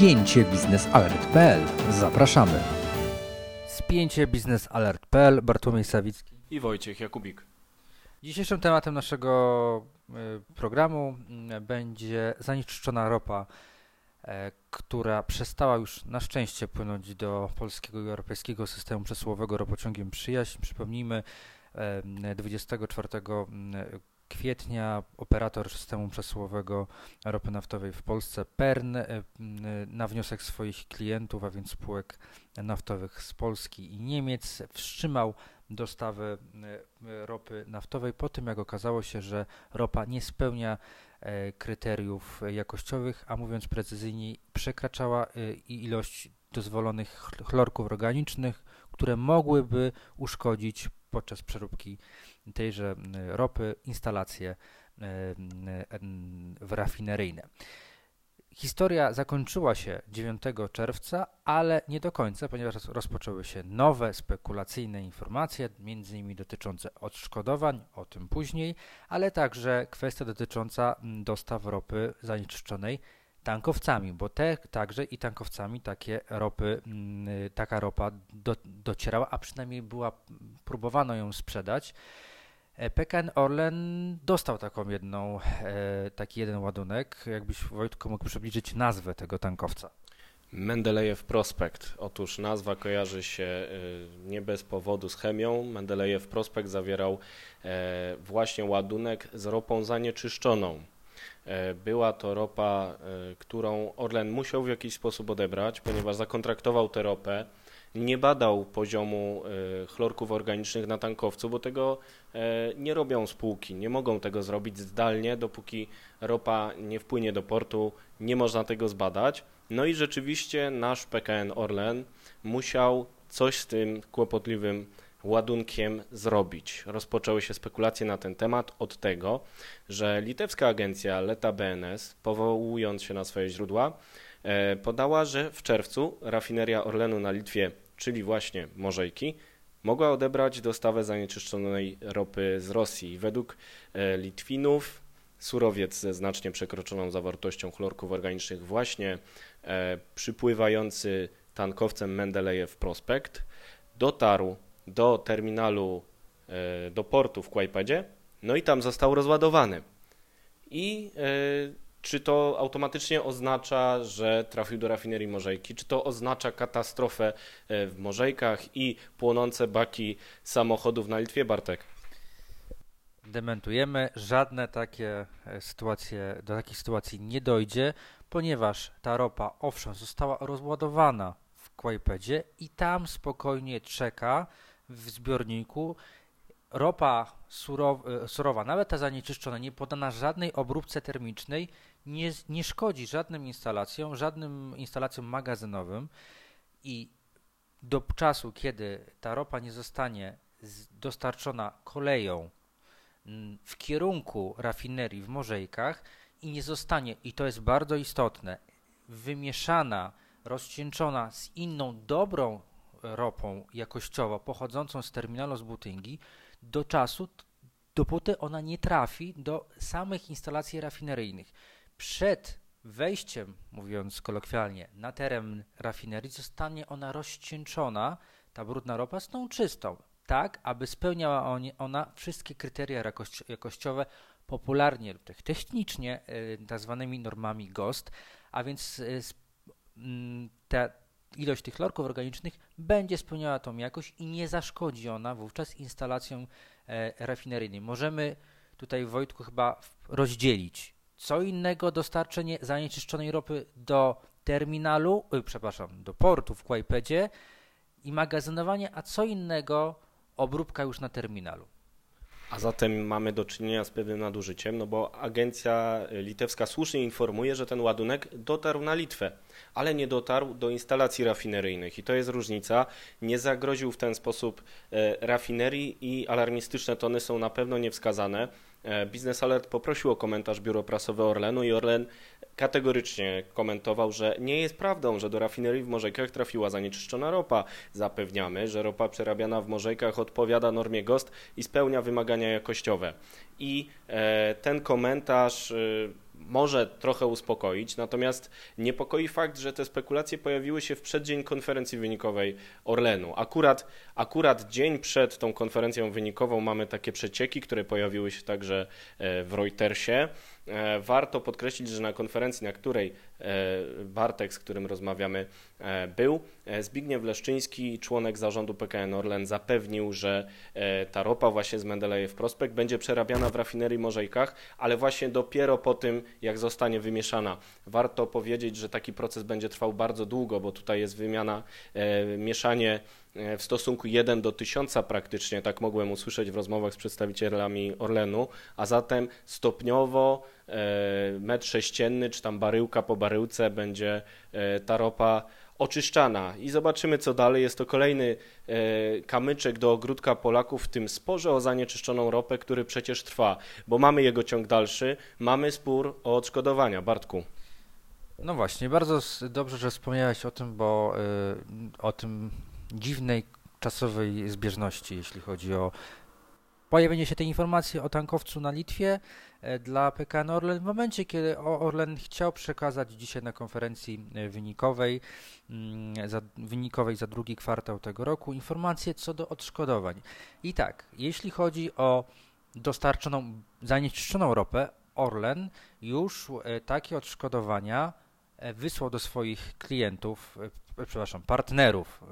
spięcie biznesalert.pl. Zapraszamy. Spięcie biznesalert.pl. Bartłomiej Sawicki i Wojciech Jakubik. Dzisiejszym tematem naszego y, programu y, będzie zanieczyszczona ropa, e, która przestała już na szczęście płynąć do polskiego i europejskiego systemu przesyłowego ropociągiem Przyjaźń. Przypomnijmy, 24 kwietnia operator systemu przesyłowego ropy naftowej w Polsce. PERN e, na wniosek swoich klientów, a więc spółek naftowych z Polski i Niemiec wstrzymał dostawy e, ropy naftowej po tym jak okazało się, że ropa nie spełnia e, kryteriów jakościowych, a mówiąc precyzyjniej przekraczała ilość dozwolonych chlorków organicznych, które mogłyby uszkodzić podczas przeróbki tejże ropy instalacje w rafineryjne. Historia zakończyła się 9 czerwca, ale nie do końca, ponieważ rozpoczęły się nowe spekulacyjne informacje, między innymi dotyczące odszkodowań, o tym później, ale także kwestia dotycząca dostaw ropy zanieczyszczonej tankowcami, bo te także i tankowcami takie ropy, taka ropa do, docierała, a przynajmniej była, próbowano ją sprzedać. E, PKN Orlen dostał taką jedną, e, taki jeden ładunek. Jakbyś Wojtko mógł przybliżyć nazwę tego tankowca? Mendelejew Prospekt. Otóż nazwa kojarzy się e, nie bez powodu z chemią. Mendelejew Prospekt zawierał właśnie ładunek z ropą zanieczyszczoną. Była to ropa, którą Orlen musiał w jakiś sposób odebrać, ponieważ zakontraktował tę ropę nie badał poziomu e, chlorków organicznych na tankowcu, bo tego e, nie robią spółki, nie mogą tego zrobić zdalnie, dopóki ropa nie wpłynie do portu, nie można tego zbadać. No i rzeczywiście nasz PKN Orlen musiał coś z tym kłopotliwym ładunkiem zrobić. Rozpoczęły się spekulacje na ten temat od tego, że litewska agencja Leta BNS, powołując się na swoje źródła, E, podała, że w czerwcu rafineria Orlenu na Litwie, czyli właśnie Morzejki, mogła odebrać dostawę zanieczyszczonej ropy z Rosji. Według e, Litwinów surowiec ze znacznie przekroczoną zawartością chlorków organicznych właśnie e, przypływający tankowcem Mendelejew Prospekt dotarł do terminalu, do portu w Kłajpedzie, no i tam został rozładowany. I czy to automatycznie oznacza, że trafił do rafinerii Morzejki? Czy to oznacza katastrofę e, w Morzejkach i płonące baki samochodów na Litwie, Bartek? Dementujemy, żadne takie e, sytuacje, do takich sytuacji nie dojdzie, ponieważ ta ropa, owszem, została rozładowana w Kłajpedzie i tam spokojnie czeka w zbiorniku ropa surowa, e, surowa, nawet ta zanieczyszczona, nie podana żadnej obróbce termicznej, nie, nie szkodzi żadnym instalacjom, żadnym instalacjom magazynowym i do czasu, kiedy ta ropa nie zostanie dostarczona koleją w kierunku rafinerii w Morzejkach i nie zostanie, i to jest bardzo istotne, wymieszana, rozcieńczona z inną dobrą ropą jakościowo pochodzącą z terminalu z Butyngi, do czasu, dopóty ona nie trafi do samych instalacji rafineryjnych przed wejściem, mówiąc kolokwialnie, na teren rafinerii zostanie ona rozcieńczona, ta brudna ropa, z tą czystą, tak aby spełniała ona wszystkie kryteria jakościowe, popularnie lub technicznie y, tak zwanymi normami GOST, a więc y, mm, ta ilość tych chlorków organicznych będzie spełniała tą jakość i nie zaszkodzi ona wówczas instalacjom e, rafineryjnym. Możemy tutaj Wojtku chyba rozdzielić co innego dostarczenie zanieczyszczonej ropy do terminalu, y, przepraszam, do portu w Kłajpedzie i magazynowanie, a co innego obróbka już na terminalu. A zatem mamy do czynienia z pewnym nadużyciem, no bo agencja litewska słusznie informuje, że ten ładunek dotarł na Litwę, ale nie dotarł do instalacji rafineryjnych i to jest różnica. Nie zagroził w ten sposób e, rafinerii i alarmistyczne tony są na pewno niewskazane. E, Business Alert poprosił o komentarz biuro prasowe Orlenu i Orlen kategorycznie komentował, że nie jest prawdą, że do rafinerii w Morzejkach trafiła zanieczyszczona ropa. Zapewniamy, że ropa przerabiana w Morzejkach odpowiada normie GOST i spełnia wymagania jakościowe. I e, ten komentarz e, może trochę uspokoić, natomiast niepokoi fakt, że te spekulacje pojawiły się w przeddzień konferencji wynikowej Orlenu. Akurat, akurat dzień przed tą konferencją wynikową mamy takie przecieki, które pojawiły się także e, w Reutersie. E, warto podkreślić, że na konferencji, na której e, Bartek, z którym rozmawiamy, e, był, Zbigniew Leszczyński, członek zarządu PKN Orlen, zapewnił, że ta ropa właśnie z Mendelejew Prospekt będzie przerabiana w rafinerii Morzejkach, ale właśnie dopiero po tym, jak zostanie wymieszana. Warto powiedzieć, że taki proces będzie trwał bardzo długo, bo tutaj jest wymiana, mieszanie w stosunku 1 do 1000 praktycznie, tak mogłem usłyszeć w rozmowach z przedstawicielami Orlenu, a zatem stopniowo metr sześcienny, czy tam baryłka po baryłce będzie e, ta ropa oczyszczana i zobaczymy co dalej. Jest to kolejny e, kamyczek do ogródka Polaków w tym sporze o zanieczyszczoną ropę, który przecież trwa, bo mamy jego ciąg dalszy, mamy spór o odszkodowania. Bartku. No właśnie, bardzo dobrze, że wspomniałeś o tym, bo o tym dziwnej czasowej zbieżności, jeśli chodzi o pojawienie się tej informacji o tankowcu na Litwie e, dla PKN Orlen w momencie, kiedy Orlen chciał przekazać dzisiaj na konferencji e, wynikowej, mm, za, wynikowej za drugi kwartał tego roku informacje co do odszkodowań. I tak, jeśli chodzi o dostarczoną, zanieczyszczoną ropę, Orlen już e, takie odszkodowania wysłał do swoich klientów, przepraszam, partnerów,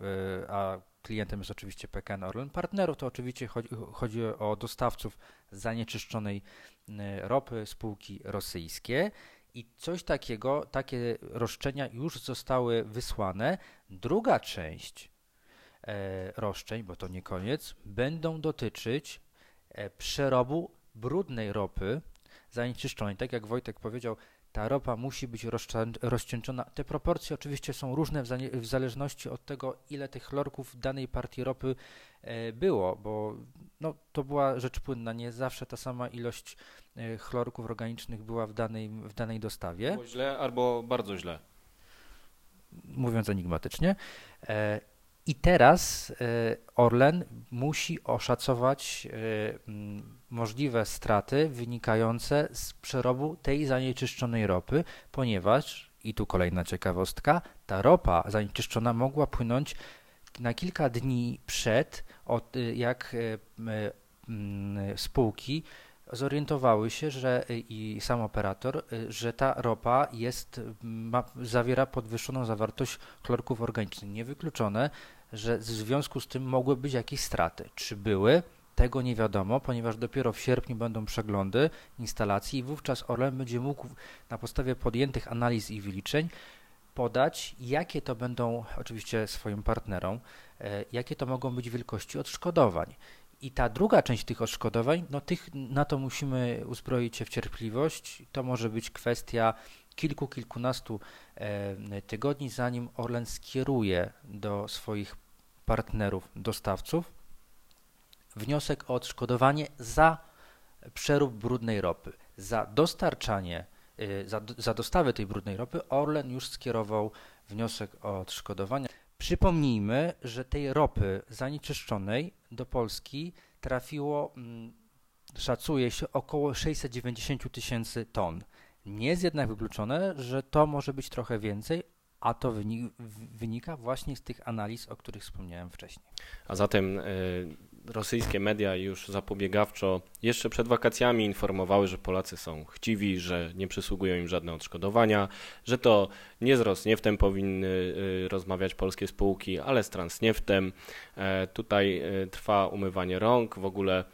a klientem jest oczywiście PKN Orlen. Partnerów to oczywiście chodzi, chodzi o dostawców zanieczyszczonej e, ropy, spółki rosyjskie. I coś takiego, takie roszczenia już zostały wysłane. Druga część roszczeń, bo to nie koniec, będą dotyczyć przerobu brudnej ropy zanieczyszczonej. Tak jak Wojtek powiedział, ta ropa musi być rozcieńczona. Te proporcje oczywiście są różne w, zależności od tego, ile tych chlorków w danej partii ropy e, było, bo no, to była rzecz płynna. Nie zawsze ta sama ilość e, chlorków organicznych była w danej, w danej dostawie. Było źle albo bardzo źle. Mówiąc enigmatycznie. E, i teraz Orlen musi oszacować możliwe straty wynikające z przerobu tej zanieczyszczonej ropy, ponieważ, i tu kolejna ciekawostka, ta ropa zanieczyszczona mogła płynąć na kilka dni przed, od, y, jak spółki zorientowały się, że i sam operator, że ta ropa jest, ma, zawiera podwyższoną zawartość chlorków organicznych. Niewykluczone, że w związku z tym mogły być jakieś straty. Czy były? Tego nie wiadomo, ponieważ dopiero w sierpniu będą przeglądy instalacji i wówczas Orlen będzie mógł na podstawie podjętych analiz i wyliczeń podać, jakie to będą, oczywiście swoim partnerom, e, jakie to mogą być wielkości odszkodowań. I ta druga część tych odszkodowań, no tych, na to musimy uzbroić się w cierpliwość. To może być kwestia kilku, kilkunastu e, tygodni, zanim Orlen skieruje do swoich partnerów, dostawców wniosek o odszkodowanie za przerób brudnej ropy. Za dostarczanie, y, za, za dostawę tej brudnej ropy Orlen już skierował wniosek o odszkodowanie. Przypomnijmy, że tej ropy zanieczyszczonej do Polski trafiło, mm, szacuje się, około 690 tysięcy ton. Nie jest jednak wykluczone, że to może być trochę więcej, a to wynika właśnie z tych analiz, o których wspomniałem wcześniej. A zatem y, rosyjskie media już zapobiegawczo jeszcze przed wakacjami informowały, że Polacy są chciwi, że nie przysługują im żadne odszkodowania, że to nie z Rosnieftem powinny y, rozmawiać polskie spółki, ale z Transnieftem. E, tutaj y, trwa umywanie rąk, w ogóle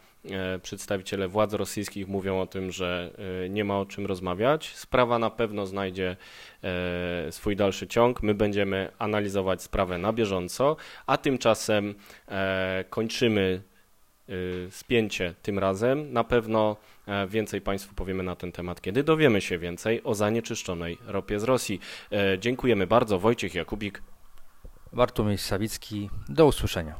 przedstawiciele władz rosyjskich mówią o tym, że y, nie ma o czym rozmawiać. Sprawa na pewno znajdzie e, swój dalszy ciąg. My będziemy analizować sprawę na bieżąco, a tymczasem kończymy spięcie tym razem. Na pewno e, więcej Państwu powiemy na ten temat, kiedy dowiemy się więcej o zanieczyszczonej ropie z Rosji. E, dziękujemy bardzo. Wojciech Jakubik. Bartłomiej Sawicki. Do usłyszenia.